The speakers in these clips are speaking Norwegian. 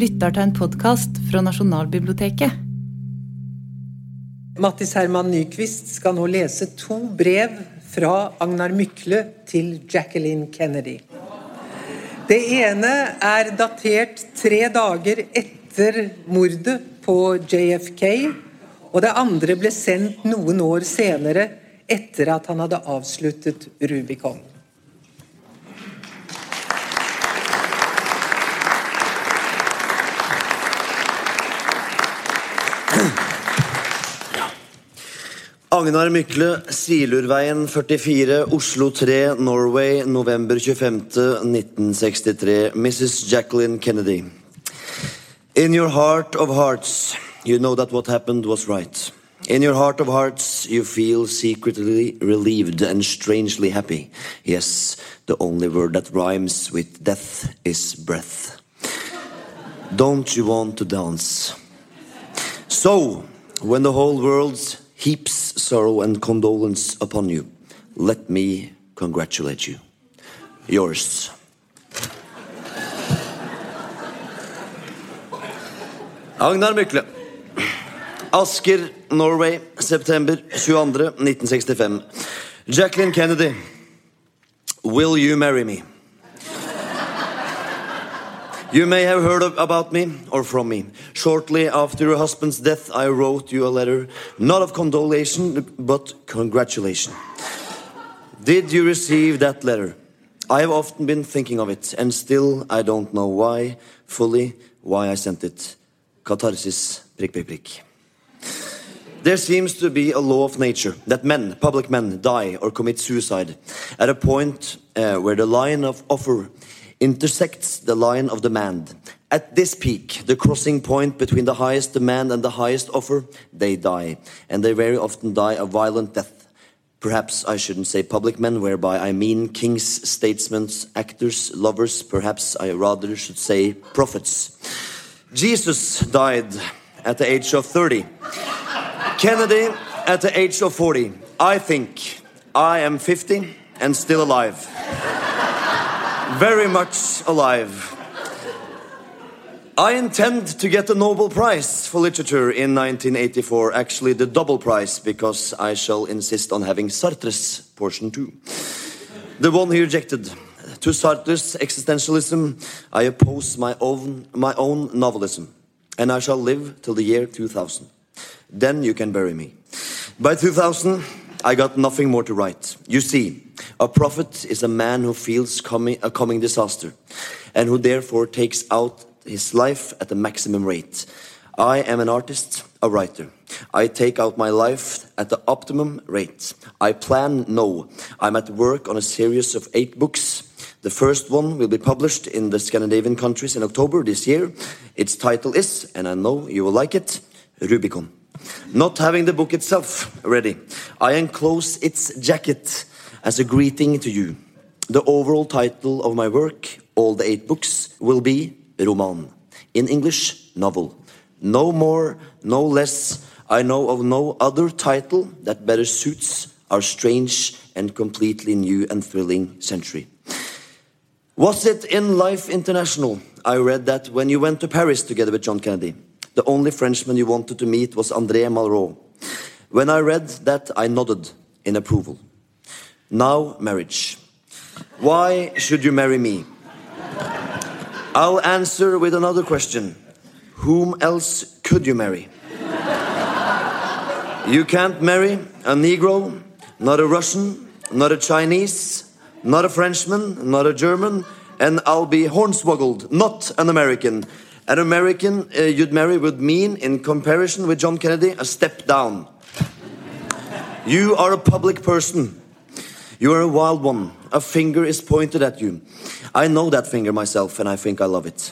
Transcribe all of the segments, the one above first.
lytter til en podkast fra Nasjonalbiblioteket. Mattis Herman Nyquist skal nå lese to brev fra Agnar Mykle til Jacqueline Kennedy. Det ene er datert tre dager etter mordet på JFK, og det andre ble sendt noen år senere etter at han hadde avsluttet Rubicon. Agnar Mykle, Silurveien 44, Oslo 3, Norway, november 25., 1963. Mrs. Jacqueline Kennedy. In your heart of hearts, you know that what happened was right. In your heart of hearts, you feel secretly relieved and strangely happy. Yes, the only word that rhymes with death is breath. Don't you want to dance? So, when the whole world heaps sorrow and condolence upon you, let me congratulate you. Yours. Agnar Mykle. Asker, Norway, september 22. 1965. Jacqueline Kennedy. Will you marry me? You may have heard of, about me or from me. Shortly after your husband's death, I wrote you a letter, not of condolation, but congratulation. Did you receive that letter? I have often been thinking of it, and still I don't know why, fully, why I sent it. Catharsis, prick, prick, prick. There seems to be a law of nature that men, public men, die or commit suicide at a point uh, where the line of offer intersects the line of demand. At this peak, the crossing point between the highest demand and the highest offer, they die. And they very often die a violent death. Perhaps I shouldn't say public men, whereby I mean kings, statesmen, actors, lovers. Perhaps I rather should say prophets. Jesus died at the age of 30. Kennedy at the age of 40. I think I am 50 and still alive very much alive. I intend to get the Nobel Prize for Literature in 1984, actually the double prize, because I shall insist on having Sartre's portion too. The one he rejected. To Sartre's existentialism, I oppose my own, my own novelism, and I shall live till the year 2000. Then you can bury me. By 2000, I got nothing more to write. You see, a prophet is a man who feels coming, a coming disaster and who therefore takes out his life at the maximum rate. I am an artist, a writer. I take out my life at the optimum rate. I plan no. I'm at work on a series of eight books. The first one will be published in the Scandinavian countries in October this year. Its title is, and I know you will like it, Rubicon. Not having the book itself ready, I enclose its jacket as a greeting to you. The overall title of my work, all the eight books, will be Roman. In English, novel. No more, no less. I know of no other title that better suits our strange and completely new and thrilling century. Was it in Life International? I read that when you went to Paris together with John Kennedy, the only Frenchman you wanted to meet was André Malraux. When I read that, I nodded in approval. Now, marriage. Why should you marry me? I'll answer with another question. Whom else could you marry? You can't marry a Negro, not a Russian, not a Chinese, not a Frenchman, not a German, and I'll be hornswoggled, not an American. An American uh, you'd marry would mean, in comparison with John Kennedy, a step down. You are a public person. You are a wild one. A finger is pointed at you. I know that finger myself, and I think I love it.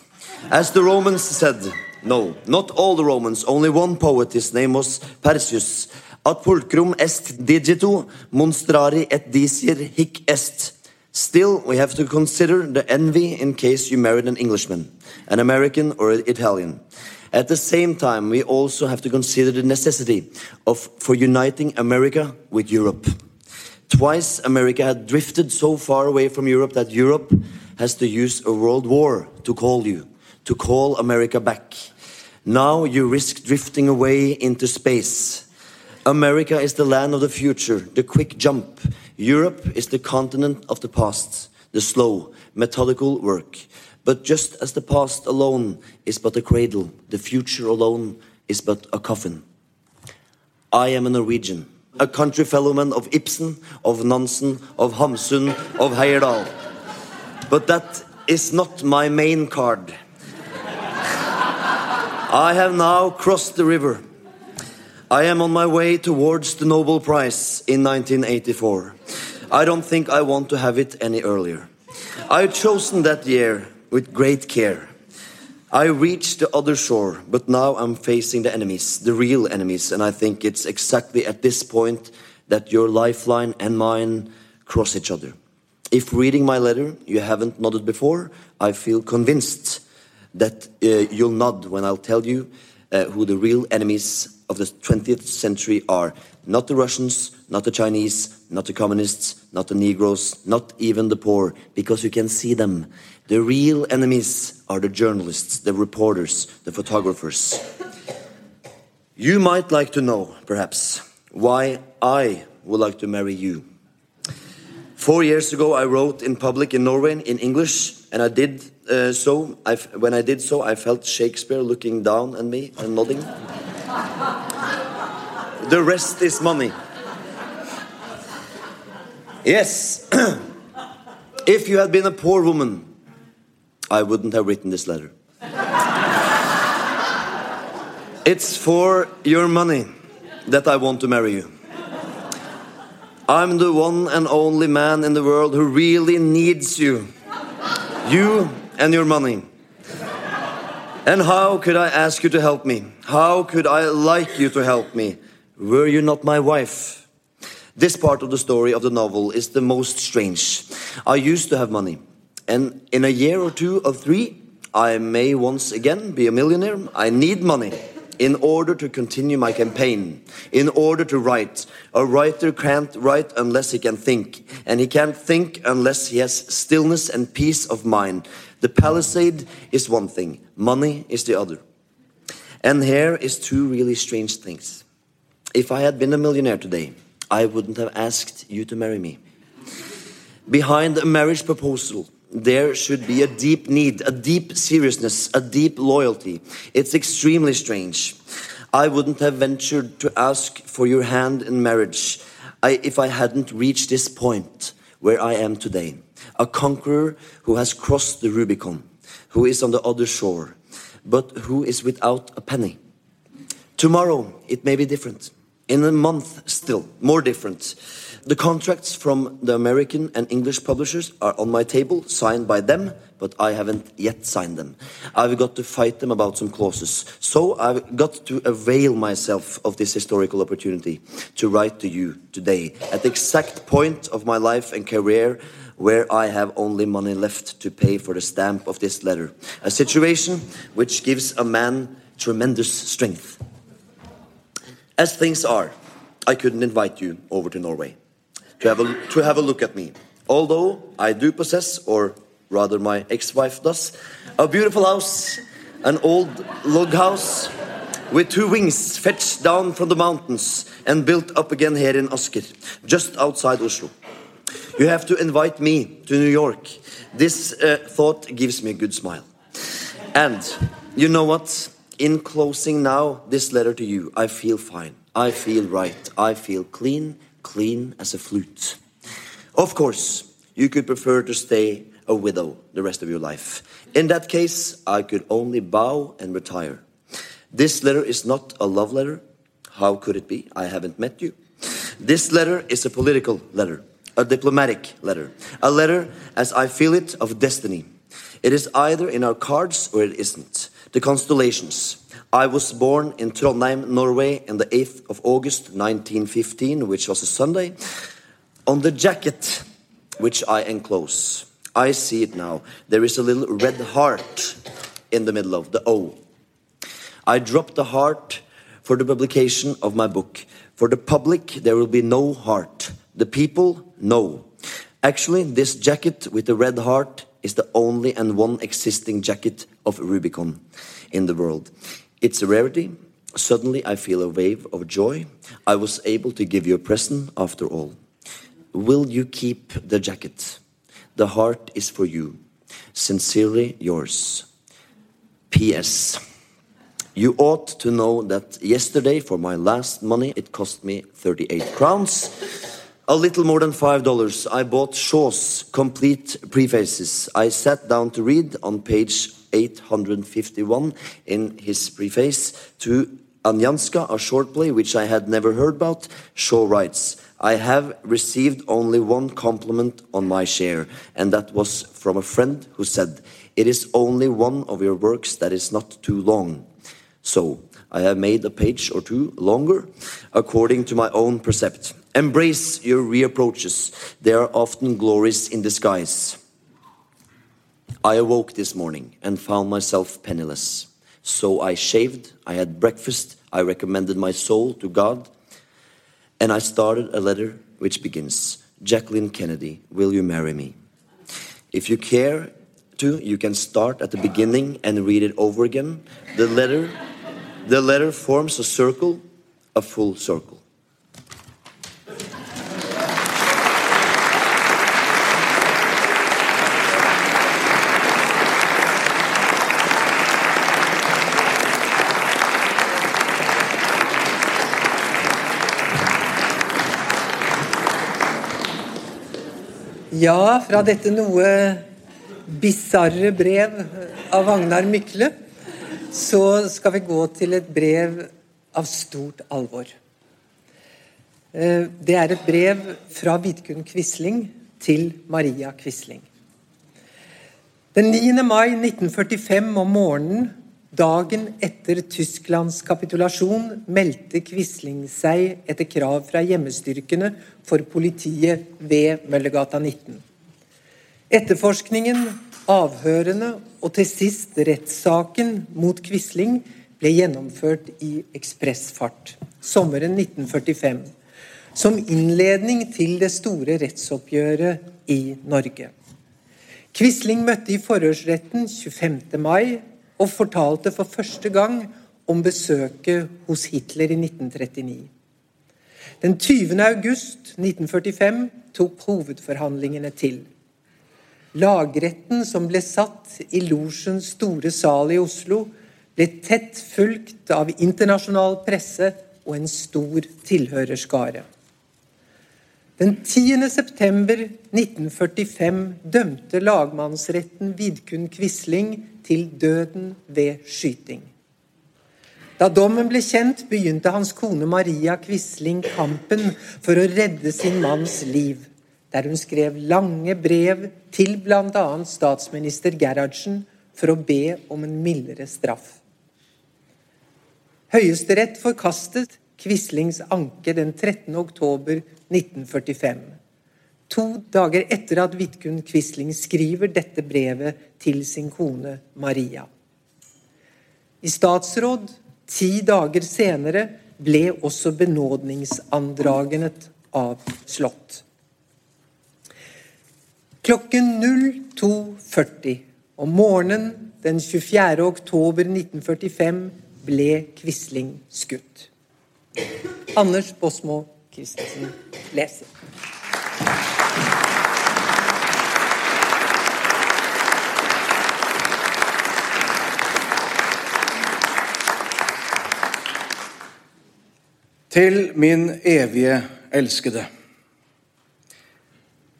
As the Romans said, no, not all the Romans, only one poet, his name was Persius. Ad pulcrum est digito monstrari et disir hic est. Still, we have to consider the envy in case you married an Englishman, an American, or an Italian. At the same time, we also have to consider the necessity of for uniting America with Europe. Twice, America had drifted so far away from Europe that Europe has to use a world war to call you, to call America back. Now you risk drifting away into space. America is the land of the future, the quick jump. Europe is the continent of the past, the slow, methodical work. But just as the past alone is but a cradle, the future alone is but a coffin. I am a Norwegian, a country fellowman of Ibsen, of Nansen, of Hamsun, of Heyerdahl. But that is not my main card. I have now crossed the river. I am on my way towards the Nobel Prize in 1984. I don't think I want to have it any earlier. I have chosen that year with great care. I reached the other shore, but now I'm facing the enemies, the real enemies, and I think it's exactly at this point that your lifeline and mine cross each other. If reading my letter you haven't nodded before, I feel convinced that uh, you'll nod when I'll tell you uh, who the real enemies of the 20th century are. Not the Russians, not the Chinese, not the communists, not the Negroes, not even the poor, because you can see them. The real enemies are the journalists, the reporters, the photographers. You might like to know, perhaps, why I would like to marry you. Four years ago, I wrote in public in Norway in English, and I did uh, so. I, when I did so, I felt Shakespeare looking down at me and nodding. the rest is money. Yes, if you had been a poor woman, I wouldn't have written this letter. it's for your money that I want to marry you. I'm the one and only man in the world who really needs you. You and your money. And how could I ask you to help me? How could I like you to help me? Were you not my wife? This part of the story of the novel is the most strange. I used to have money, and in a year or two or three, I may once again be a millionaire. I need money in order to continue my campaign, in order to write. A writer can't write unless he can think, and he can't think unless he has stillness and peace of mind. The palisade is one thing, money is the other. And here is two really strange things. If I had been a millionaire today, I wouldn't have asked you to marry me. Behind a marriage proposal, there should be a deep need, a deep seriousness, a deep loyalty. It's extremely strange. I wouldn't have ventured to ask for your hand in marriage I, if I hadn't reached this point where I am today. A conqueror who has crossed the Rubicon, who is on the other shore, but who is without a penny. Tomorrow, it may be different. In a month, still more different. The contracts from the American and English publishers are on my table, signed by them, but I haven't yet signed them. I've got to fight them about some clauses. So I've got to avail myself of this historical opportunity to write to you today at the exact point of my life and career where I have only money left to pay for the stamp of this letter. A situation which gives a man tremendous strength. As things are, I couldn't invite you over to Norway to have a, to have a look at me. Although I do possess, or rather my ex-wife does, a beautiful house, an old log house with two wings fetched down from the mountains and built up again here in Asker, just outside Oslo. You have to invite me to New York. This uh, thought gives me a good smile. And you know what? In closing now this letter to you, I feel fine. I feel right. I feel clean, clean as a flute. Of course, you could prefer to stay a widow the rest of your life. In that case, I could only bow and retire. This letter is not a love letter. How could it be? I haven't met you. This letter is a political letter, a diplomatic letter, a letter, as I feel it, of destiny. It is either in our cards or it isn't. The constellations. I was born in Trondheim, Norway, on the 8th of August 1915, which was a Sunday. On the jacket, which I enclose, I see it now. There is a little red heart in the middle of the O. I dropped the heart for the publication of my book. For the public, there will be no heart. The people, no. Actually, this jacket with the red heart is the only and one existing jacket of Rubicon in the world. It's a rarity. Suddenly, I feel a wave of joy. I was able to give you a present after all. Will you keep the jacket? The heart is for you. Sincerely yours. P.S. You ought to know that yesterday, for my last money, it cost me 38 crowns. A little more than five dollars. I bought Shaw's complete prefaces. I sat down to read on page 851 in his preface to Anjanska, a short play which I had never heard about. Shaw writes, I have received only one compliment on my share, and that was from a friend who said, It is only one of your works that is not too long. So, I have made a page or two longer, according to my own precept. Embrace your reapproaches, they are often glories in disguise. I awoke this morning and found myself penniless. So I shaved, I had breakfast, I recommended my soul to God, and I started a letter which begins Jacqueline Kennedy, will you marry me? If you care to, you can start at the beginning and read it over again. The letter, the letter forms a circle, a full circle. Ja, fra dette noe bisarre brev av Agnar Mykle, så skal vi gå til et brev av stort alvor. Eh, Det er et brev fra Vidkun Quisling til Maria Quisling. Den 9. mai 1945 om morgenen, dagen etter Tysklands kapitulasjon, meldte Quisling seg etter krav fra hjemmestyrkene for politiet ved Møllergata 19. Etterforskningen, avhørene og til sist rettssaken mot Quisling ble gjennomført i ekspressfart sommeren 1945, som innledning til det store rettsoppgjøret i Norge. Quisling møtte i forhørsretten 25. mai og fortalte for første gang om besøket hos Hitler i 1939. Den 20. august 1945 tok hovedforhandlingene til. Lagretten som ble satt i losjens store sal i Oslo, ble tett fulgt av internasjonal presse og en stor tilhørerskare. Den 10. september 1945 dømte lagmannsretten Vidkun Quisling til døden ved skyting. Da dommen ble kjent, begynte hans kone Maria Quisling kampen for å redde sin manns liv, der hun skrev lange brev til bl.a. statsminister Gerhardsen for å be om en mildere straff. Høyesterett forkastet Quislings anke den 13. oktober 1945. To dager etter at Vidkun Quisling skriver dette brevet til sin kone Maria. I statsråd ti dager senere ble også benådningsandragenet avslått. Klokken 02.40 om morgenen den 24. oktober 1945 ble Quisling skutt. Anders Bosmo Christensen leser. Til min evige elskede.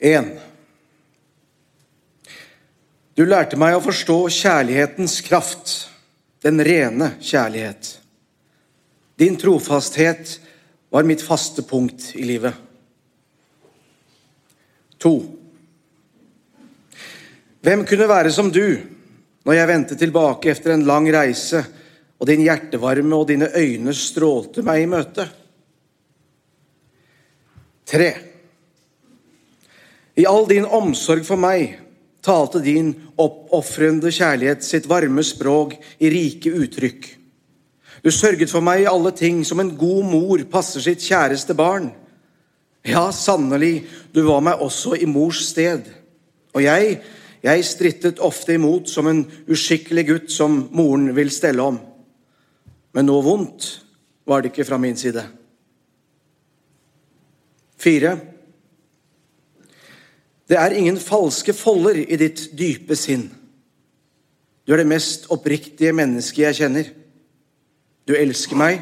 1. Du lærte meg å forstå kjærlighetens kraft, den rene kjærlighet. Din trofasthet var mitt faste punkt i livet. 2. Hvem kunne være som du når jeg vendte tilbake etter en lang reise, og din hjertevarme og dine øyne strålte meg i møte? 3. I all din omsorg for meg talte din oppofrende kjærlighet sitt varme språk i rike uttrykk. Du sørget for meg i alle ting som en god mor passer sitt kjæreste barn. Ja, sannelig, du var meg også i mors sted. Og jeg, Jeg strittet ofte imot som en uskikkelig gutt som moren vil stelle om. Men noe vondt var det ikke fra min side. Fire. Det er ingen falske folder i ditt dype sinn. Du er det mest oppriktige mennesket jeg kjenner. Du elsker meg,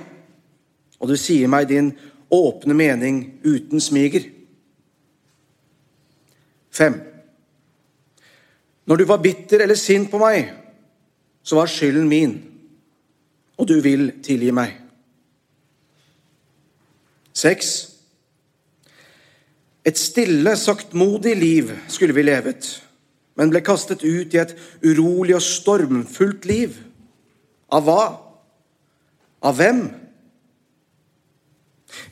og du sier meg din åpne mening uten smiger. Fem. Når du var bitter eller sint på meg, så var skylden min, og du vil tilgi meg. Seks. Et stille, saktmodig liv skulle vi levet, men ble kastet ut i et urolig og stormfullt liv. Av hva? Av hvem?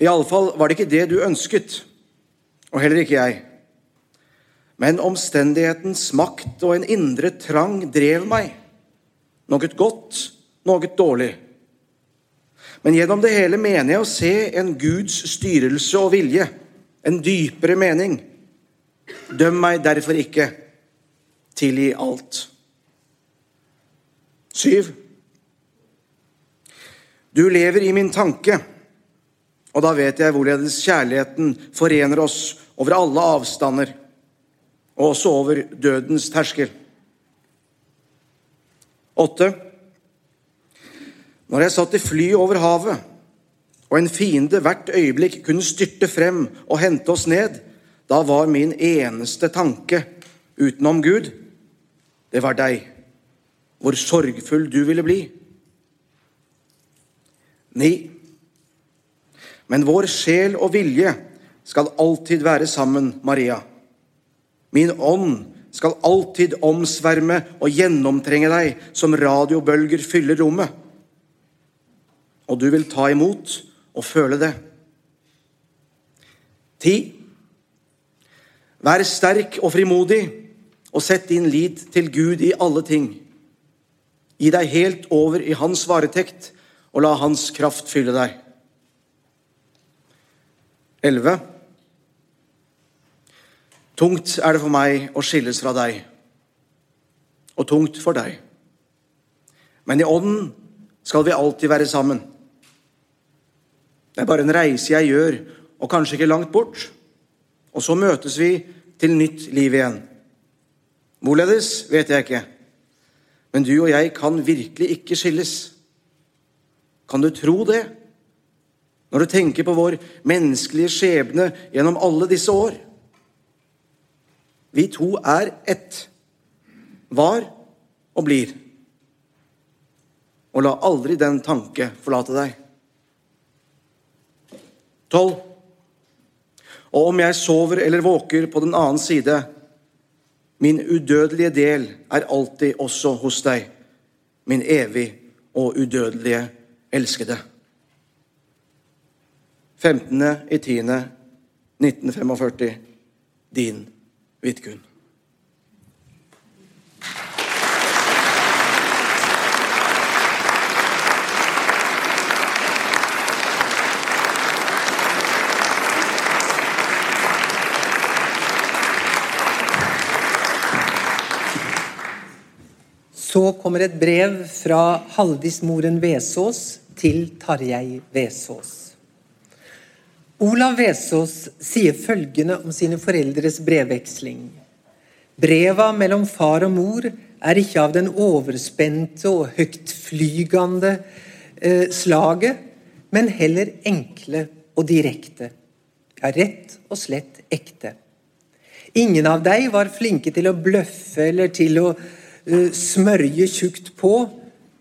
Iallfall var det ikke det du ønsket, og heller ikke jeg. Men omstendighetens makt og en indre trang drev meg. Noe godt, noe dårlig. Men gjennom det hele mener jeg å se en Guds styrelse og vilje, en dypere mening. Døm meg derfor ikke. Tilgi alt. Syv. Du lever i min tanke, og da vet jeg hvorledes kjærligheten forener oss over alle avstander, og også over dødens terskel. Åtte. Når jeg satt i fly over havet, og en fiende hvert øyeblikk kunne styrte frem og hente oss ned, da var min eneste tanke utenom Gud, det var deg, hvor sorgfull du ville bli. Ni. Men vår sjel og vilje skal alltid være sammen, Maria. Min ånd skal alltid omsverme og gjennomtrenge deg som radiobølger fyller rommet. Og du vil ta imot og føle det. Ti. Vær sterk og frimodig, og sett din lit til Gud i alle ting. Gi deg helt over i Hans varetekt, og la Hans kraft fylle deg. 11. Tungt er det for meg å skilles fra deg, og tungt for deg. Men i ånden skal vi alltid være sammen. Det er bare en reise jeg gjør, og kanskje ikke langt bort. Og så møtes vi til nytt liv igjen. Hvorledes vet jeg ikke, men du og jeg kan virkelig ikke skilles. Kan du tro det? Når du tenker på vår menneskelige skjebne gjennom alle disse år. Vi to er ett. Var og blir. Og la aldri den tanke forlate deg. Tolv. Og om jeg sover eller våker på den annen side, min udødelige del er alltid også hos deg, min evig og udødelige elskede. 15. i 10. 1945. Din Vidkun. Så kommer et brev fra Haldis-moren Vesaas til Tarjei Vesaas. Olav Vesaas sier følgende om sine foreldres brevveksling. Breva mellom far og mor er ikke av den overspente og høytflygende eh, slaget, men heller enkle og direkte. Ja, rett og slett ekte. Ingen av dem var flinke til å bløffe eller til å uh, smørje tjukt på,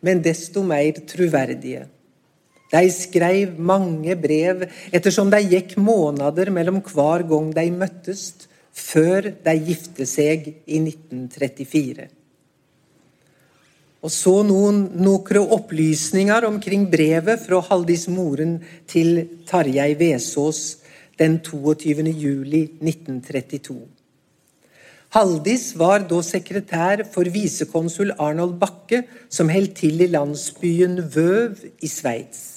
men desto mer troverdige. De skrev mange brev ettersom de gikk måneder mellom hver gang de møttes, før de gifte seg i 1934. Og så noen, noen opplysninger omkring brevet fra Haldis Moren til Tarjei Vesaas den 22. juli 1932. Haldis var da sekretær for visekonsul Arnold Bakke, som holdt til i landsbyen Vøv i Sveits.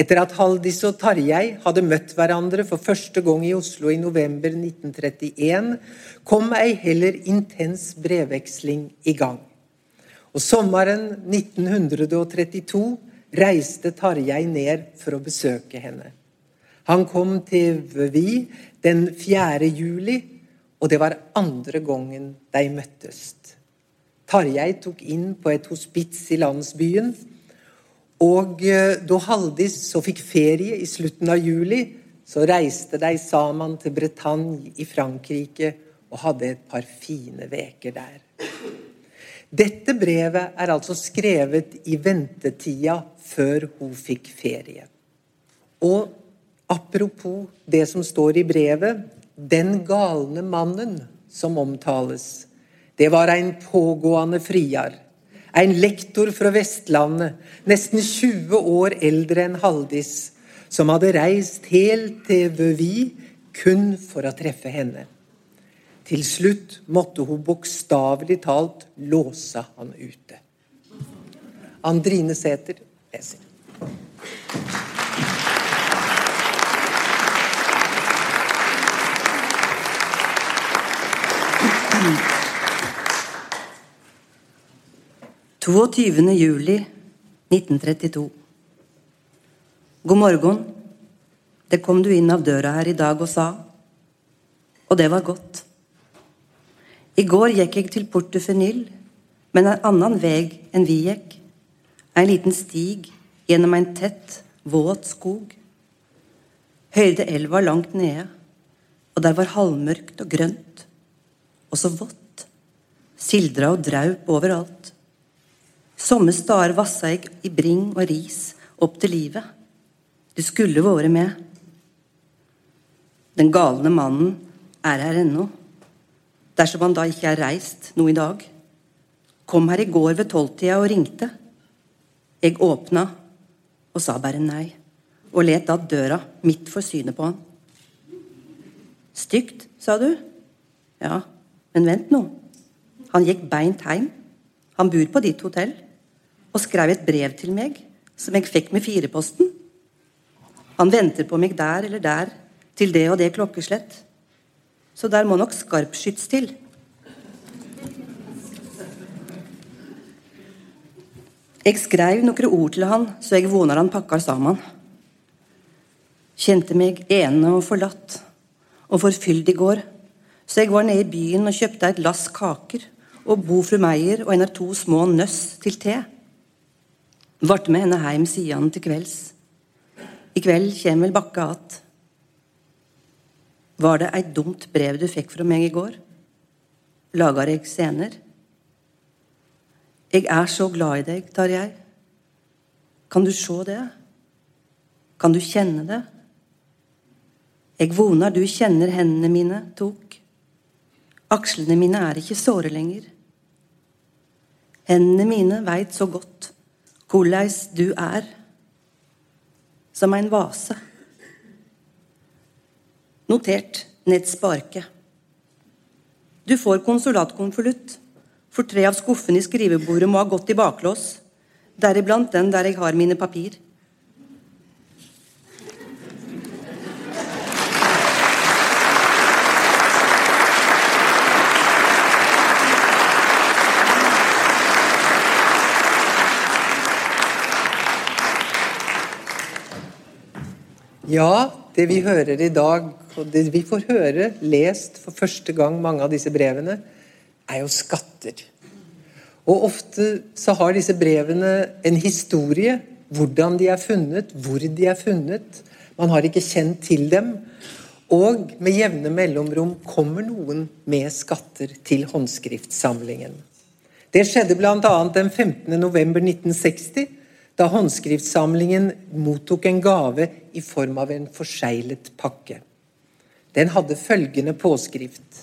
Etter at Haldis og Tarjei hadde møtt hverandre for første gang i Oslo i november 1931, kom ei heller intens brevveksling i gang. Og sommeren 1932 reiste Tarjei ned for å besøke henne. Han kom til Vøvi den 4. juli, og det var andre gangen de møttes. Tarjei tok inn på et hospits i landsbyen og eh, da Haldis så fikk ferie i slutten av juli, så reiste de sammen til Bretagne i Frankrike og hadde et par fine veker der. Dette brevet er altså skrevet i ventetida før hun fikk ferie. Og apropos det som står i brevet, den galne mannen som omtales, det var en pågående friar en lektor fra Vestlandet, nesten 20 år eldre enn Haldis, som hadde reist helt til Vøvi kun for å treffe henne. Til slutt måtte hun bokstavelig talt låse han ute. Andrine Sæther leser. 22. juli 1932. God morgen. Det kom du inn av døra her i dag og sa. Og det var godt. I går gikk jeg til Porte Fenil, men en annen veg enn vi gikk. En liten stig gjennom en tett, våt skog. Høyde elva langt nede, og der var halvmørkt og grønt. Og så vått. Sildra og draup overalt. Somme stader vassa jeg i bring og ris opp til livet. Du skulle vært med. Den galne mannen er her ennå. Dersom han da ikke er reist noe i dag. Kom her i går ved tolvtida og ringte. Jeg åpna og sa bare nei, og let da døra midt for synet på han. Stygt, sa du? Ja, men vent nå. Han gikk beint heim. Han bor på ditt hotell og skrev et brev til meg som jeg fikk med fireposten. Han venter på meg der eller der til det og det klokkeslett. Så der må nok skarpskyts til. Jeg skrev noen ord til han, så jeg vonar han pakkar sammen. Kjente meg ene og forlatt og forfylt i går, så jeg var nede i byen og kjøpte et lass kaker og Bo fru Meyer og en av to små nøss til te. Vart med henne heim sidan til kvelds. I kveld kjem vel Bakke att. Var det eit dumt brev du fikk fra meg i går? Lagar eg scener? Eg er så glad i deg, Tarjei. Kan du sjå det? Kan du kjenne det? Eg vonar du kjenner hendene mine tok. Akslene mine er ikke såre lenger. Hendene mine veit så godt hvordan du er, som en vase. Notert Ned Sparke. Du får konsulatkonvolutt, for tre av skuffene i skrivebordet må ha gått i baklås, deriblant den der jeg har mine papir. Ja, det vi hører i dag, og det vi får høre lest for første gang, mange av disse brevene, er jo skatter. Og ofte så har disse brevene en historie. Hvordan de er funnet, hvor de er funnet. Man har ikke kjent til dem. Og med jevne mellomrom kommer noen med skatter til håndskriftsamlingen. Det skjedde bl.a. den 15. november 1960 da håndskriftsamlingen mottok en gave i form av en forseglet pakke. Den hadde følgende påskrift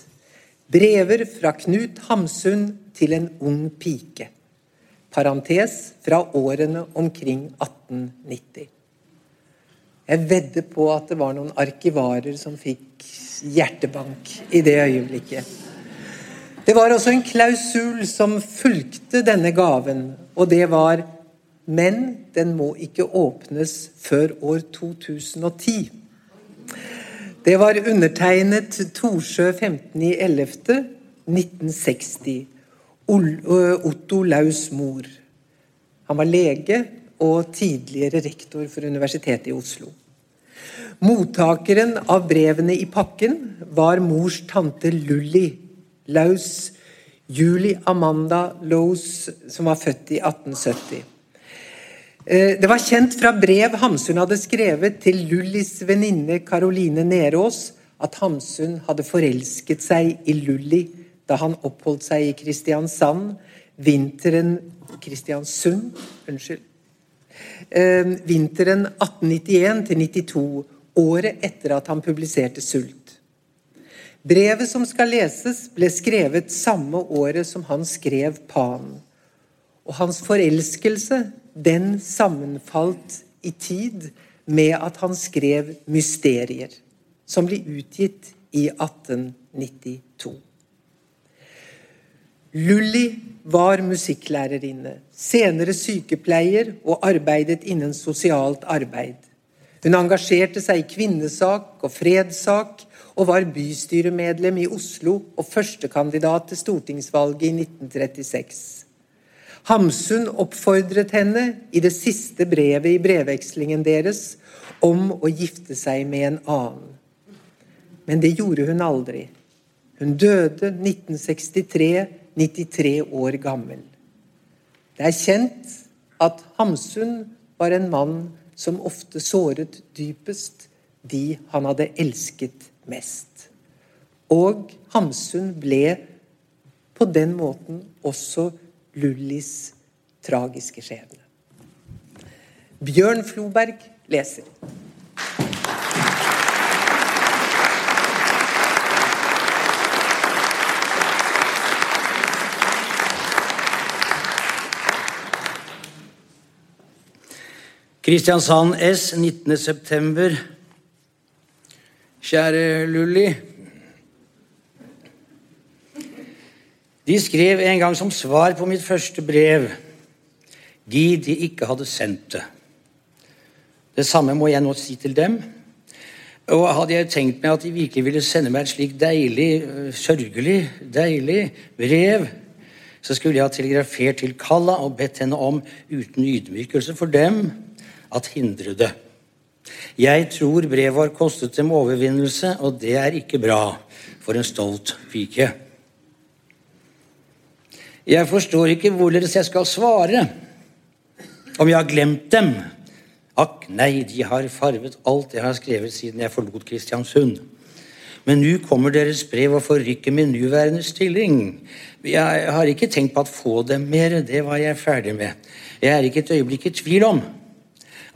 Brever fra Knut Hamsun til en ung pike. Parentes fra årene omkring 1890. Jeg vedder på at det var noen arkivarer som fikk hjertebank i det øyeblikket. Det var også en klausul som fulgte denne gaven, og det var men den må ikke åpnes før år 2010. Det var undertegnet Torsjø 15.11.1960. Otto Laus mor. Han var lege og tidligere rektor for Universitetet i Oslo. Mottakeren av brevene i pakken var mors tante Lully Laus Julie Amanda Laus, som var født i 1870. Eh, det var kjent fra brev Hamsun hadde skrevet til Lullis venninne Caroline Nerås at Hamsun hadde forelsket seg i Lulli da han oppholdt seg i Kristiansand vinteren Kristiansund, unnskyld. Eh, vinteren 1891-92, året etter at han publiserte 'Sult'. Brevet som skal leses, ble skrevet samme året som han skrev 'Pan'. Og hans forelskelse den sammenfalt i tid med at han skrev 'Mysterier', som ble utgitt i 1892. Lully var musikklærerinne, senere sykepleier og arbeidet innen sosialt arbeid. Hun engasjerte seg i kvinnesak og fredssak, og var bystyremedlem i Oslo og førstekandidat til stortingsvalget i 1936. Hamsun oppfordret henne i det siste brevet i brevvekslingen deres om å gifte seg med en annen. Men det gjorde hun aldri. Hun døde 1963, 93 år gammel. Det er kjent at Hamsun var en mann som ofte såret dypest de han hadde elsket mest. Og Hamsun ble på den måten også Lullis tragiske skjebne. Bjørn Floberg leser. Kristiansand S, 19.9. Kjære Lulli. De skrev en gang som svar på mitt første brev de de ikke hadde sendt det. Det samme må jeg nå si til dem. Og hadde jeg tenkt meg at de virkelig ville sende meg et slikt deilig, øh, sørgelig, deilig brev, så skulle jeg ha telegrafert til Kalla og bedt henne om, uten ydmykelse for dem, at hindre det. Jeg tror brevet har kostet dem overvinnelse, og det er ikke bra for en stolt pike. Jeg forstår ikke hvorledes jeg skal svare. Om jeg har glemt dem? Akk, nei, de har farvet alt jeg har skrevet siden jeg forlot Kristiansund. Men nå kommer deres brev og forrykker min nåværende stilling. Jeg har ikke tenkt på å få dem mer, det var jeg ferdig med. Jeg er ikke et øyeblikk i tvil om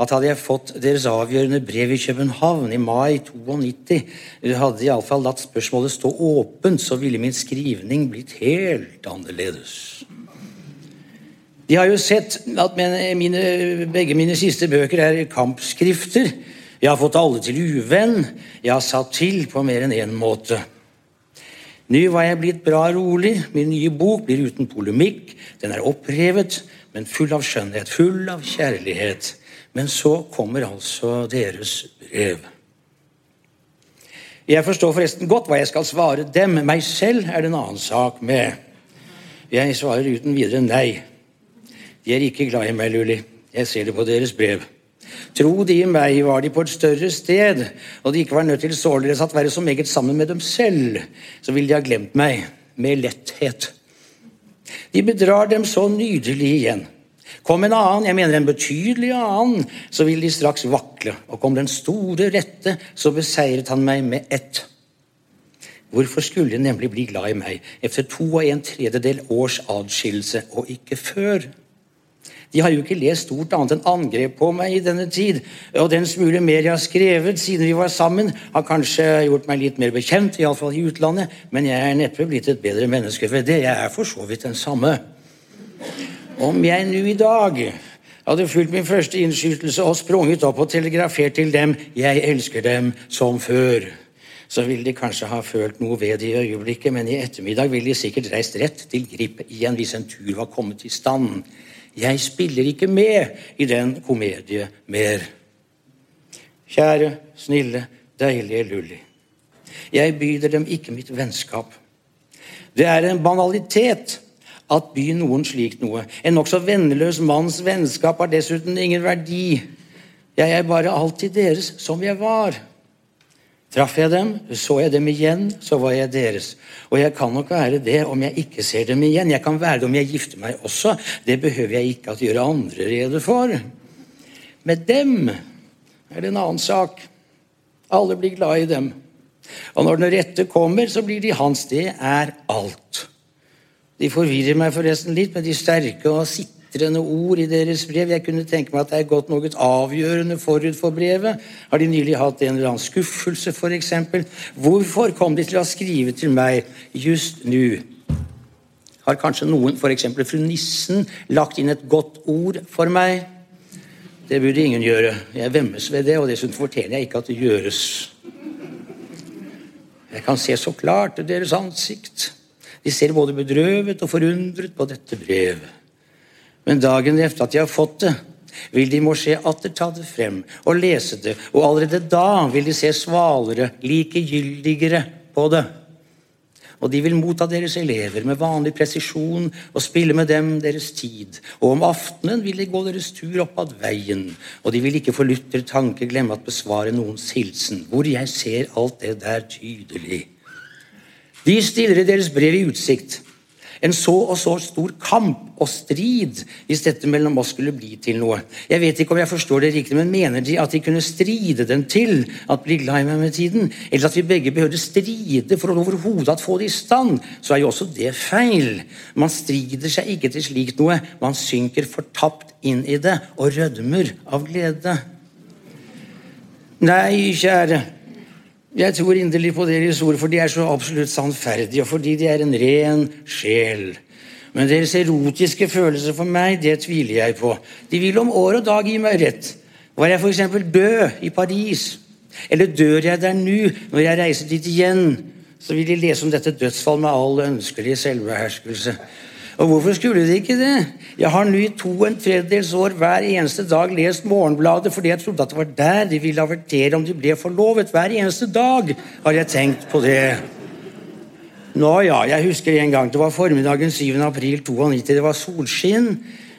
at hadde jeg fått deres avgjørende brev i København i mai 92, hadde de iallfall latt spørsmålet stå åpent, så ville min skrivning blitt helt annerledes. De har jo sett at mine, begge mine siste bøker er kampskrifter. Jeg har fått alle til uvenn. Jeg har satt til på mer enn én en måte. Nå var jeg blitt bra rolig. Min nye bok blir uten polemikk. Den er opprevet, men full av skjønnhet, full av kjærlighet. Men så kommer altså deres brev. Jeg forstår forresten godt hva jeg skal svare dem. Meg selv er det en annen sak med. Jeg svarer uten videre nei. De er ikke glad i meg, Lulli. Jeg ser det på deres brev. Tro de i meg var de på et større sted, og de ikke var nødt til således at være så meget sammen med dem selv, så ville de ha glemt meg med letthet. De bedrar dem så nydelig igjen. Kom en annen, jeg mener en betydelig annen, så vil de straks vakle. Og kom den store rette, så beseiret han meg med ett. Hvorfor skulle de nemlig bli glad i meg etter to og en tredjedel års adskillelse, og ikke før? De har jo ikke lest stort annet enn angrep på meg i denne tid, og den smule mer jeg har skrevet siden vi var sammen, har kanskje gjort meg litt mer bekjent, iallfall i utlandet, men jeg er neppe blitt et bedre menneske ved det. Jeg er for så vidt den samme. Om jeg nå i dag hadde fulgt min første innskytelse og sprunget opp og telegrafert til dem 'Jeg elsker dem' som før, så ville de kanskje ha følt noe ved det i øyeblikket, men i ettermiddag ville de sikkert reist rett til Grip igjen hvis en tur var kommet i stand. Jeg spiller ikke med i den komedie mer. Kjære, snille, deilige Lulli. Jeg byr dem ikke mitt vennskap. Det er en banalitet at by noen slikt noe. En nokså venneløs manns vennskap har dessuten ingen verdi. Jeg er bare alltid deres som jeg var. Traff jeg dem, så jeg dem igjen, så var jeg deres. Og jeg kan nok være det om jeg ikke ser dem igjen. Jeg kan være det om jeg gifter meg også. Det behøver jeg ikke at gjøre andre rede for. Med dem er det en annen sak. Alle blir glad i dem. Og når den rette kommer, så blir de hans. Det er alt. De forvirrer meg forresten litt med de sterke og sitrende ord i deres brev. Jeg kunne tenke meg at det er gått noe avgjørende forut for brevet. Har de nylig hatt en eller annen skuffelse, f.eks.? Hvorfor kom de til å skrive til meg just nå? Har kanskje noen, f.eks. fru Nissen, lagt inn et godt ord for meg? Det burde ingen gjøre. Jeg vemmes ved det, og dessuten fortjener jeg ikke at det gjøres. Jeg kan se så klart deres ansikt. De ser både bedrøvet og forundret på dette brevet. Men dagen etter at de har fått det, vil de måske atter ta det frem og lese det, og allerede da vil de se svalere, likegyldigere på det. Og de vil motta deres elever med vanlig presisjon og spille med dem deres tid. Og om aftenen vil de gå deres tur opp ad veien, og de vil ikke for lytter tanke glemme at besvare noens hilsen, hvor jeg ser alt det der tydelig. De stiller i deres brev i utsikt en så og så stor kamp og strid hvis dette mellom oss skulle bli til noe. Jeg vet ikke om jeg forstår det riktig, men mener de at de kunne stride den til at bli glad i meg med tiden? Eller at vi begge behøvde stride for å overhodet få det i stand? Så er jo også det feil. Man strider seg ikke til slikt noe. Man synker fortapt inn i det og rødmer av glede. Nei, kjære. Jeg tror inderlig på deres ord, for de er så absolutt sannferdige, og fordi de er en ren sjel. Men deres erotiske følelser for meg, det tviler jeg på. De vil om år og dag gi meg rett. Var jeg f.eks. død i Paris, eller dør jeg der nå, når jeg reiser dit igjen, så vil de lese om dette dødsfall med all ønskelig selvbeherskelse. Og hvorfor skulle de ikke det? Jeg har nå i to en tredjedels år hver eneste dag lest Morgenbladet fordi jeg trodde at det var der de ville avertere om de ble forlovet. Hver eneste dag har jeg tenkt på det. Nå ja, jeg husker en gang. Det var formiddagen 7. april 92. Det var solskinn.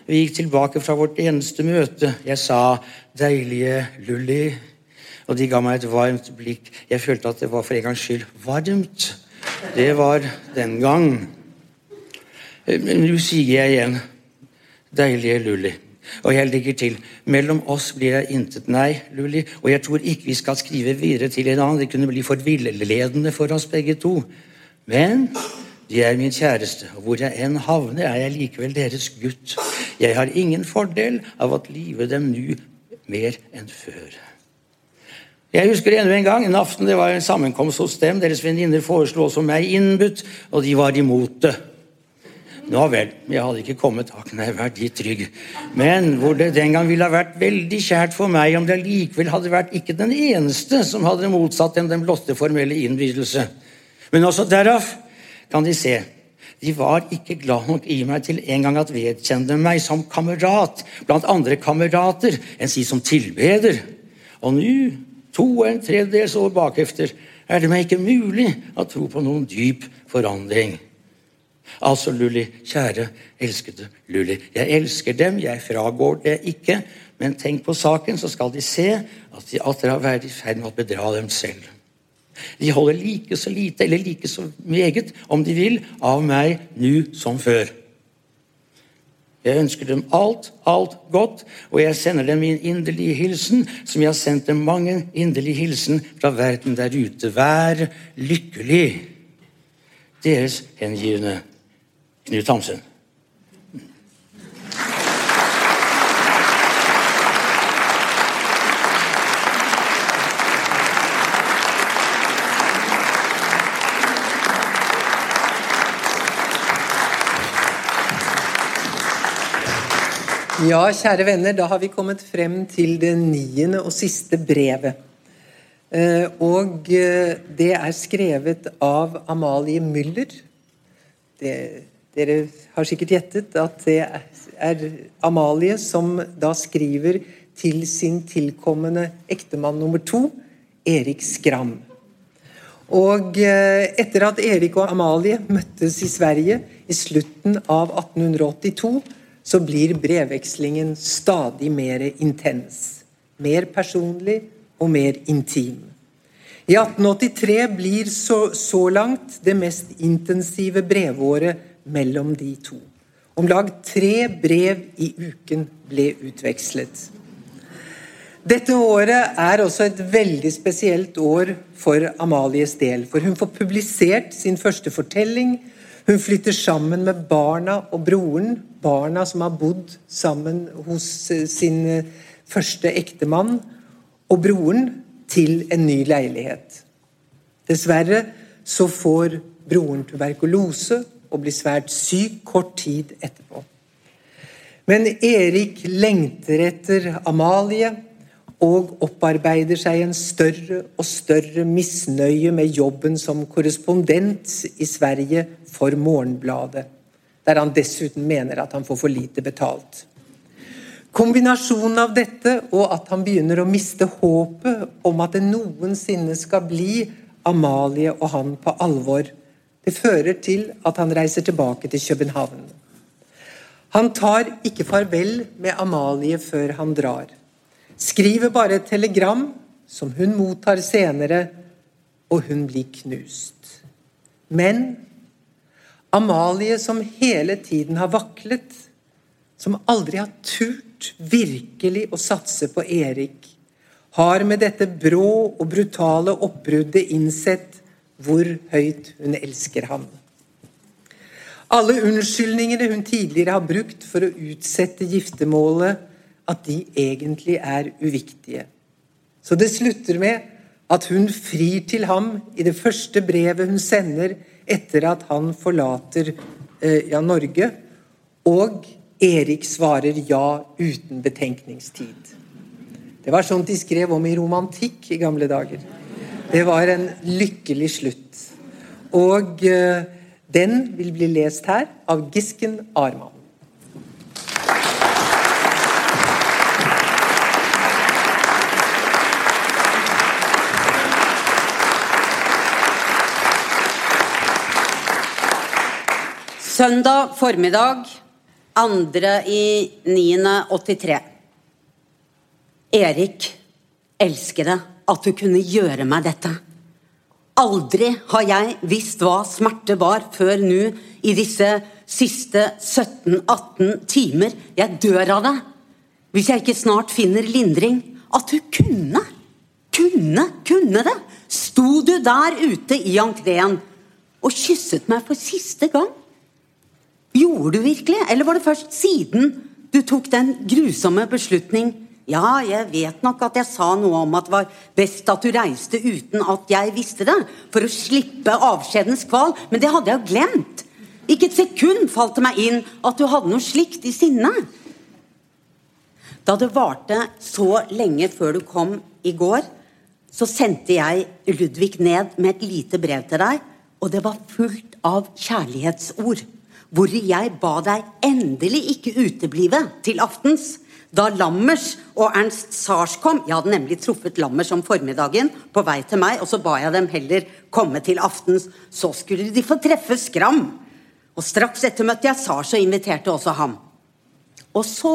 Vi gikk tilbake fra vårt eneste møte. Jeg sa 'deilige Lulli', og de ga meg et varmt blikk. Jeg følte at det var for en gangs skyld varmt. Det var den gang. Men nå sier jeg igjen deilige Lulli. Og jeg legger til mellom oss blir det intet nei, Lulli. Og jeg tror ikke vi skal skrive videre til en annen. Det kunne bli for villedende for oss begge to. Men de er min kjæreste, og hvor jeg enn havner, er jeg likevel deres gutt. Jeg har ingen fordel av at live dem nå mer enn før. Jeg husker enda en gang, en aften det var en sammenkomst hos dem. Deres venninner foreslo også meg innbudt, og de var imot det. Nå vel, jeg hadde ikke kommet takk nei, vært dit trygg. Men hvor det den gang ville ha vært veldig kjært for meg om det likevel hadde vært ikke den eneste som hadde motsatt dem den blotte formelle innbydelse. Men også derav kan de se. De var ikke glad nok i meg til en gang at vedkjenne meg som kamerat blant andre kamerater, enn si som tilbeder. Og nå, to og en tredjedels år bakefter, er det meg ikke mulig å tro på noen dyp forandring. Altså, Lulli, kjære, elskede Lulli. Jeg elsker dem, jeg fragår det ikke. Men tenk på saken, så skal de se at de atter har vært i ferd med å bedra dem selv. De holder like så lite, eller like så meget, om de vil, av meg nå som før. Jeg ønsker dem alt, alt godt, og jeg sender dem min inderlige hilsen, som jeg har sendt dem mange inderlige hilsen fra verden der ute. Vær lykkelig. Deres hengivne Knut Hamsun. Ja, kjære venner, da har vi kommet frem til det niende og siste brevet. Eh, og eh, det er skrevet av Amalie Müller. Det Dere har sikkert gjettet at det er Amalie som da skriver til sin tilkommende ektemann nummer to, Erik Skram. Og eh, etter at Erik og Amalie møttes i Sverige i slutten av 1882, så blir brevvekslingen stadig mer intens. Mer personlig og mer intim. I 1883 blir så, så langt det mest intensive brevåret mellom de to. Om lag tre brev i uken ble utvekslet. Dette året er også et veldig spesielt år for Amalies del. For hun får publisert sin første fortelling. Hun flytter sammen med barna og broren. Barna som har bodd sammen hos eh, sin eh, første ektemann. Og broren til en ny leilighet. Dessverre så får broren tuberkulose og blir svært syk kort tid etterpå. Men Erik lengter etter Amalie og opparbeider seg en større og større misnøye med jobben som korrespondent i Sverige for Morgenbladet, der han dessuten mener at han får for lite betalt. Kombinasjonen av dette og at han begynner å miste håpet om at det noensinne skal bli Amalie og han på alvor, det fører til at han reiser tilbake til København. Han tar ikke farvel med Amalie før han drar skriver bare et telegram som hun mottar senere, og hun blir knust. Men Amalie, som hele tiden har vaklet, som aldri har turt virkelig å satse på Erik, har med dette brå og brutale oppbruddet innsett hvor høyt hun elsker ham. Alle unnskyldningene hun tidligere har brukt for å utsette giftermålet, at de egentlig er uviktige. Så det slutter med at hun frir til ham i det første brevet hun sender etter at han forlater eh, ja, Norge, og Erik svarer ja uten betenkningstid. Det var sånt de skrev om i romantikk i gamle dager. Det var en lykkelig slutt. Og eh, den vil bli lest her av Gisken Arman. Søndag formiddag, andre i 9.83. Erik, elskede, at du kunne gjøre meg dette. Aldri har jeg visst hva smerte var før nå i disse siste 17-18 timer. Jeg dør av det. Hvis jeg ikke snart finner lindring. At du kunne, kunne, kunne det. Sto du der ute i entreen og kysset meg for siste gang? Gjorde du virkelig, eller var det først siden du tok den grusomme beslutning Ja, jeg vet nok at jeg sa noe om at det var best at du reiste uten at jeg visste det, for å slippe avskjedens kval, men det hadde jeg jo glemt. Ikke et sekund falt det meg inn at du hadde noe slikt i sinne. Da det varte så lenge før du kom i går, så sendte jeg Ludvig ned med et lite brev til deg, og det var fullt av kjærlighetsord hvor jeg ba deg endelig ikke uteblive til aftens. Da Lammers og Ernst Sars kom Jeg hadde nemlig truffet Lammers om formiddagen på vei til meg, og så ba jeg dem heller komme til aftens. Så skulle de få treffe Skram. Og straks etter møtte jeg Sars og inviterte også ham. Og så,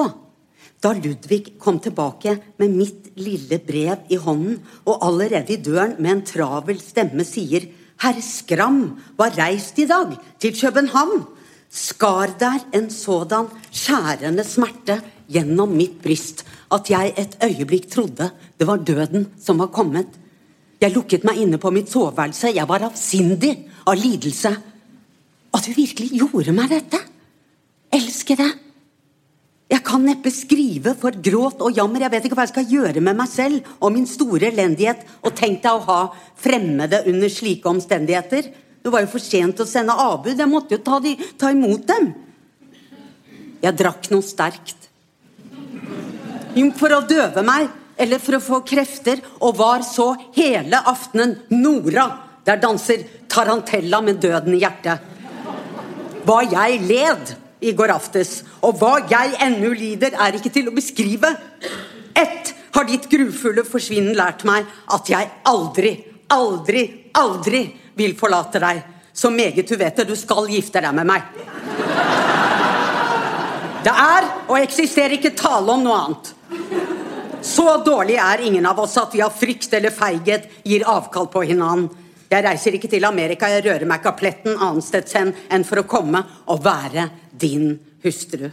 da Ludvig kom tilbake med mitt lille brev i hånden, og allerede i døren med en travel stemme sier Herr Skram var reist i dag til København skar der en sådan skjærende smerte gjennom mitt bryst at jeg et øyeblikk trodde det var døden som var kommet. Jeg lukket meg inne på mitt soveværelse. Jeg var avsindig av lidelse. At du virkelig gjorde meg dette? Elskede. Jeg kan neppe skrive for gråt og jammer. Jeg vet ikke hva jeg skal gjøre med meg selv og min store elendighet. Og tenk deg å ha fremmede under slike omstendigheter. Det var jo for sent å sende avbud. Jeg måtte jo ta, de, ta imot dem. Jeg drakk noe sterkt. For å døve meg, eller for å få krefter, og var så hele aftenen Nora. Der danser Tarantella med døden i hjertet. hva jeg led i går aftes, og hva jeg ennå lider, er ikke til å beskrive. Ett har ditt grufulle forsvinnen lært meg at jeg aldri, aldri, aldri vil forlate deg. Så meget du vet det, du skal gifte deg med meg. Det er og eksisterer ikke tale om noe annet. Så dårlig er ingen av oss at vi av frykt eller feighet gir avkall på hverandre. Jeg reiser ikke til Amerika, jeg rører meg ikke av pletten annensteds hen enn for å komme og være din hustru.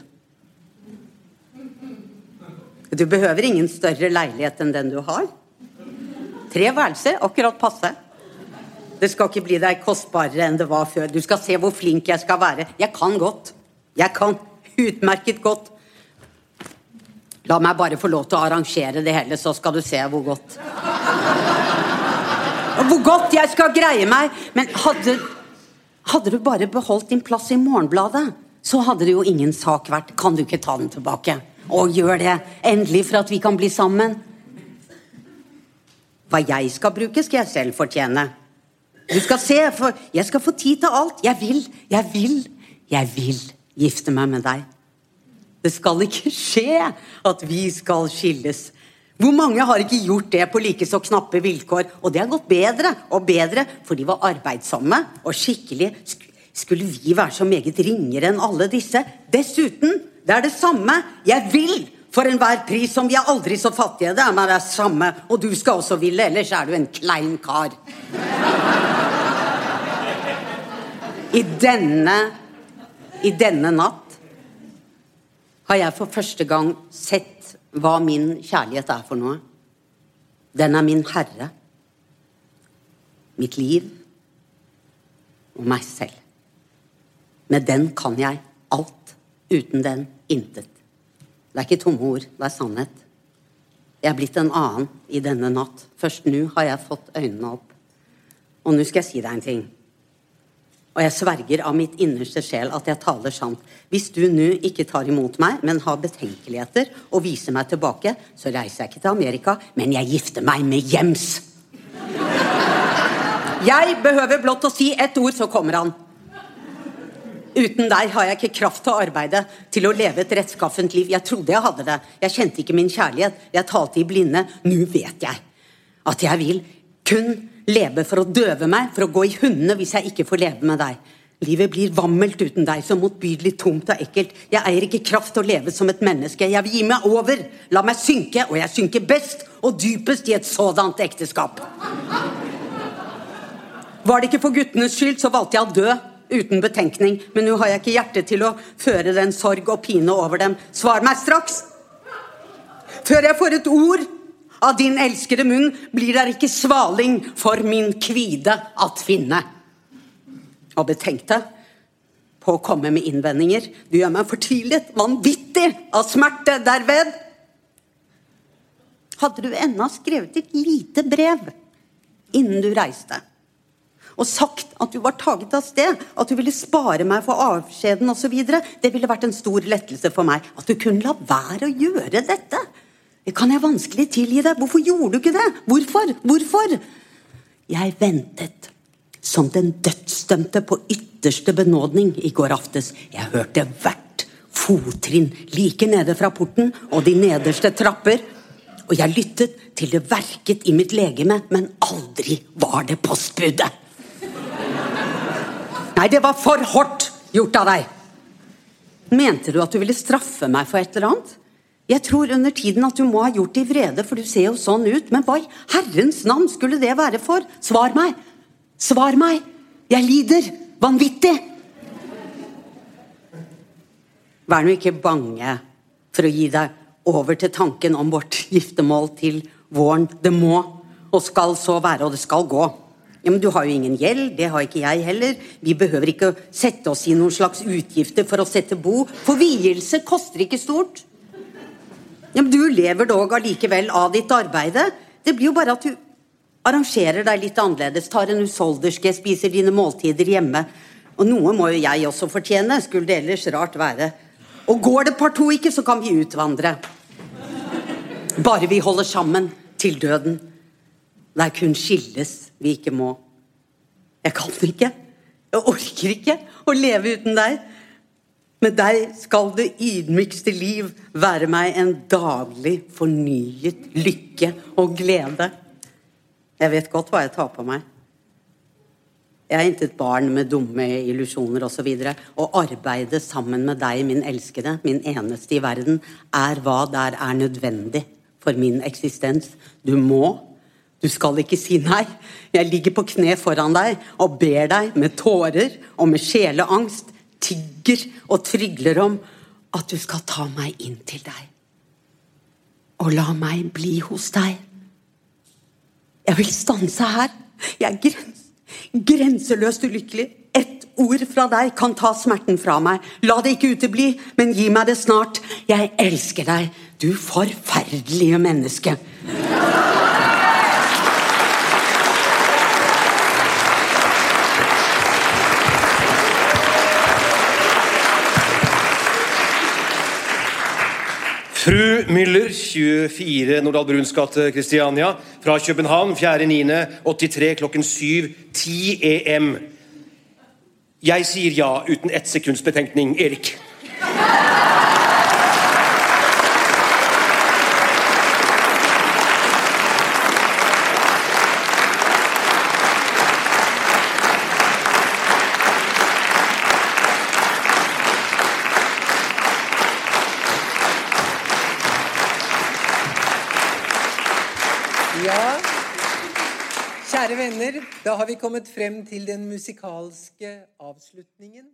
Du behøver ingen større leilighet enn den du har. Tre værelser, akkurat passe. Det skal ikke bli deg kostbarere enn det var før. Du skal se hvor flink jeg skal være. Jeg kan godt. Jeg kan utmerket godt. La meg bare få lov til å arrangere det hele, så skal du se hvor godt. Hvor godt jeg skal greie meg. Men hadde, hadde du bare beholdt din plass i Morgenbladet, så hadde det jo ingen sak vært. Kan du ikke ta den tilbake? Og gjør det. Endelig, for at vi kan bli sammen. Hva jeg skal bruke, skal jeg selv fortjene. Du skal se, for jeg skal få tid til alt. Jeg vil, jeg vil, jeg vil gifte meg med deg. Det skal ikke skje at vi skal skilles. Hvor mange har ikke gjort det på like så knappe vilkår? Og det har gått bedre og bedre, for de var arbeidsomme og skikkelige. Skulle vi være så meget ringere enn alle disse? Dessuten, det er det samme. Jeg vil for enhver pris som vi er aldri så fattige. Det er meg det samme. Og du skal også ville, ellers er du en klein kar. I denne, i denne natt har jeg for første gang sett hva min kjærlighet er for noe. Den er min herre. Mitt liv og meg selv. Med den kan jeg alt. Uten den intet. Det er ikke tomme ord, det er sannhet. Jeg er blitt en annen i denne natt. Først nå har jeg fått øynene opp. Og nå skal jeg si deg en ting. Og jeg sverger av mitt innerste sjel at jeg taler sant. Hvis du nå ikke tar imot meg, men har betenkeligheter og viser meg tilbake, så reiser jeg ikke til Amerika, men jeg gifter meg med Jems. Jeg behøver blott å si ett ord, så kommer han. Uten deg har jeg ikke kraft til å arbeide, til å leve et rettskaffent liv. Jeg trodde jeg hadde det. Jeg kjente ikke min kjærlighet. Jeg talte i blinde. Nå vet jeg at jeg vil kun leve for å døve meg, for å gå i hundene hvis jeg ikke får leve med deg. Livet blir vammelt uten deg, så motbydelig tomt og ekkelt. Jeg eier ikke kraft til å leve som et menneske. Jeg vil gi meg over. La meg synke, og jeg synker best og dypest i et sådant ekteskap. Var det ikke for guttenes skyld, så valgte jeg å dø uten betenkning. Men nå har jeg ikke hjerte til å føre den sorg og pine over dem. Svar meg straks! Før jeg får et ord av din elskede munn blir der ikke svaling for min kvide at finne. Og betenk deg på å komme med innvendinger. Du gjør meg fortvilet, vanvittig av smerte derved. Hadde du ennå skrevet et lite brev innen du reiste, og sagt at du var taget av sted, at du ville spare meg for avskjeden osv., det ville vært en stor lettelse for meg. At du kunne la være å gjøre dette. Det kan jeg vanskelig tilgi deg. Hvorfor gjorde du ikke det? Hvorfor? Hvorfor? Jeg ventet som den dødsdømte på ytterste benådning i går aftes. Jeg hørte hvert fottrinn like nede fra porten og de nederste trapper. Og jeg lyttet til det verket i mitt legeme, men aldri var det postbudet. Nei, det var for hardt gjort av deg. Mente du at du ville straffe meg for et eller annet? Jeg tror under tiden at du må ha gjort det i vrede, for du ser jo sånn ut. Men hva i herrens navn skulle det være for? Svar meg! Svar meg! Jeg lider! Vanvittig! Vær nå ikke bange for å gi deg over til tanken om vårt giftermål til våren. Det må og skal så være, og det skal gå. Ja, men Du har jo ingen gjeld, det har ikke jeg heller. Vi behøver ikke sette oss i noen slags utgifter for å sette bo. For vielse koster ikke stort. Ja, men Du lever dog allikevel av ditt arbeide. Det blir jo bare at du arrangerer deg litt annerledes, tar en husholderske, spiser dine måltider hjemme. Og noe må jo jeg også fortjene, skulle det ellers rart være. Og går det partout ikke, så kan vi utvandre. Bare vi holder sammen til døden. Det er kun skilles vi ikke må. Jeg kan ikke. Jeg orker ikke å leve uten deg. Med deg skal det ydmykste liv være meg en daglig fornyet lykke og glede. Jeg vet godt hva jeg tar på meg. Jeg er intet barn med dumme illusjoner osv. Å arbeide sammen med deg, min elskede, min eneste i verden, er hva der er nødvendig for min eksistens. Du må. Du skal ikke si nei. Jeg ligger på kne foran deg og ber deg med tårer og med sjeleangst, tigger og trygler om at du skal ta meg inn til deg. Og la meg bli hos deg. Jeg vil stanse her. Jeg er grens grenseløst ulykkelig. Ett ord fra deg kan ta smerten fra meg. La det ikke utebli, men gi meg det snart. Jeg elsker deg, du forferdelige menneske. Fru Müller, 24 Nordahl Bruns gate, Kristiania. Fra København, 4.9.83 klokken 7.10 EM. Jeg sier ja uten ett sekunds betenkning. Erik. Ja, kjære venner, da har vi kommet frem til den musikalske avslutningen.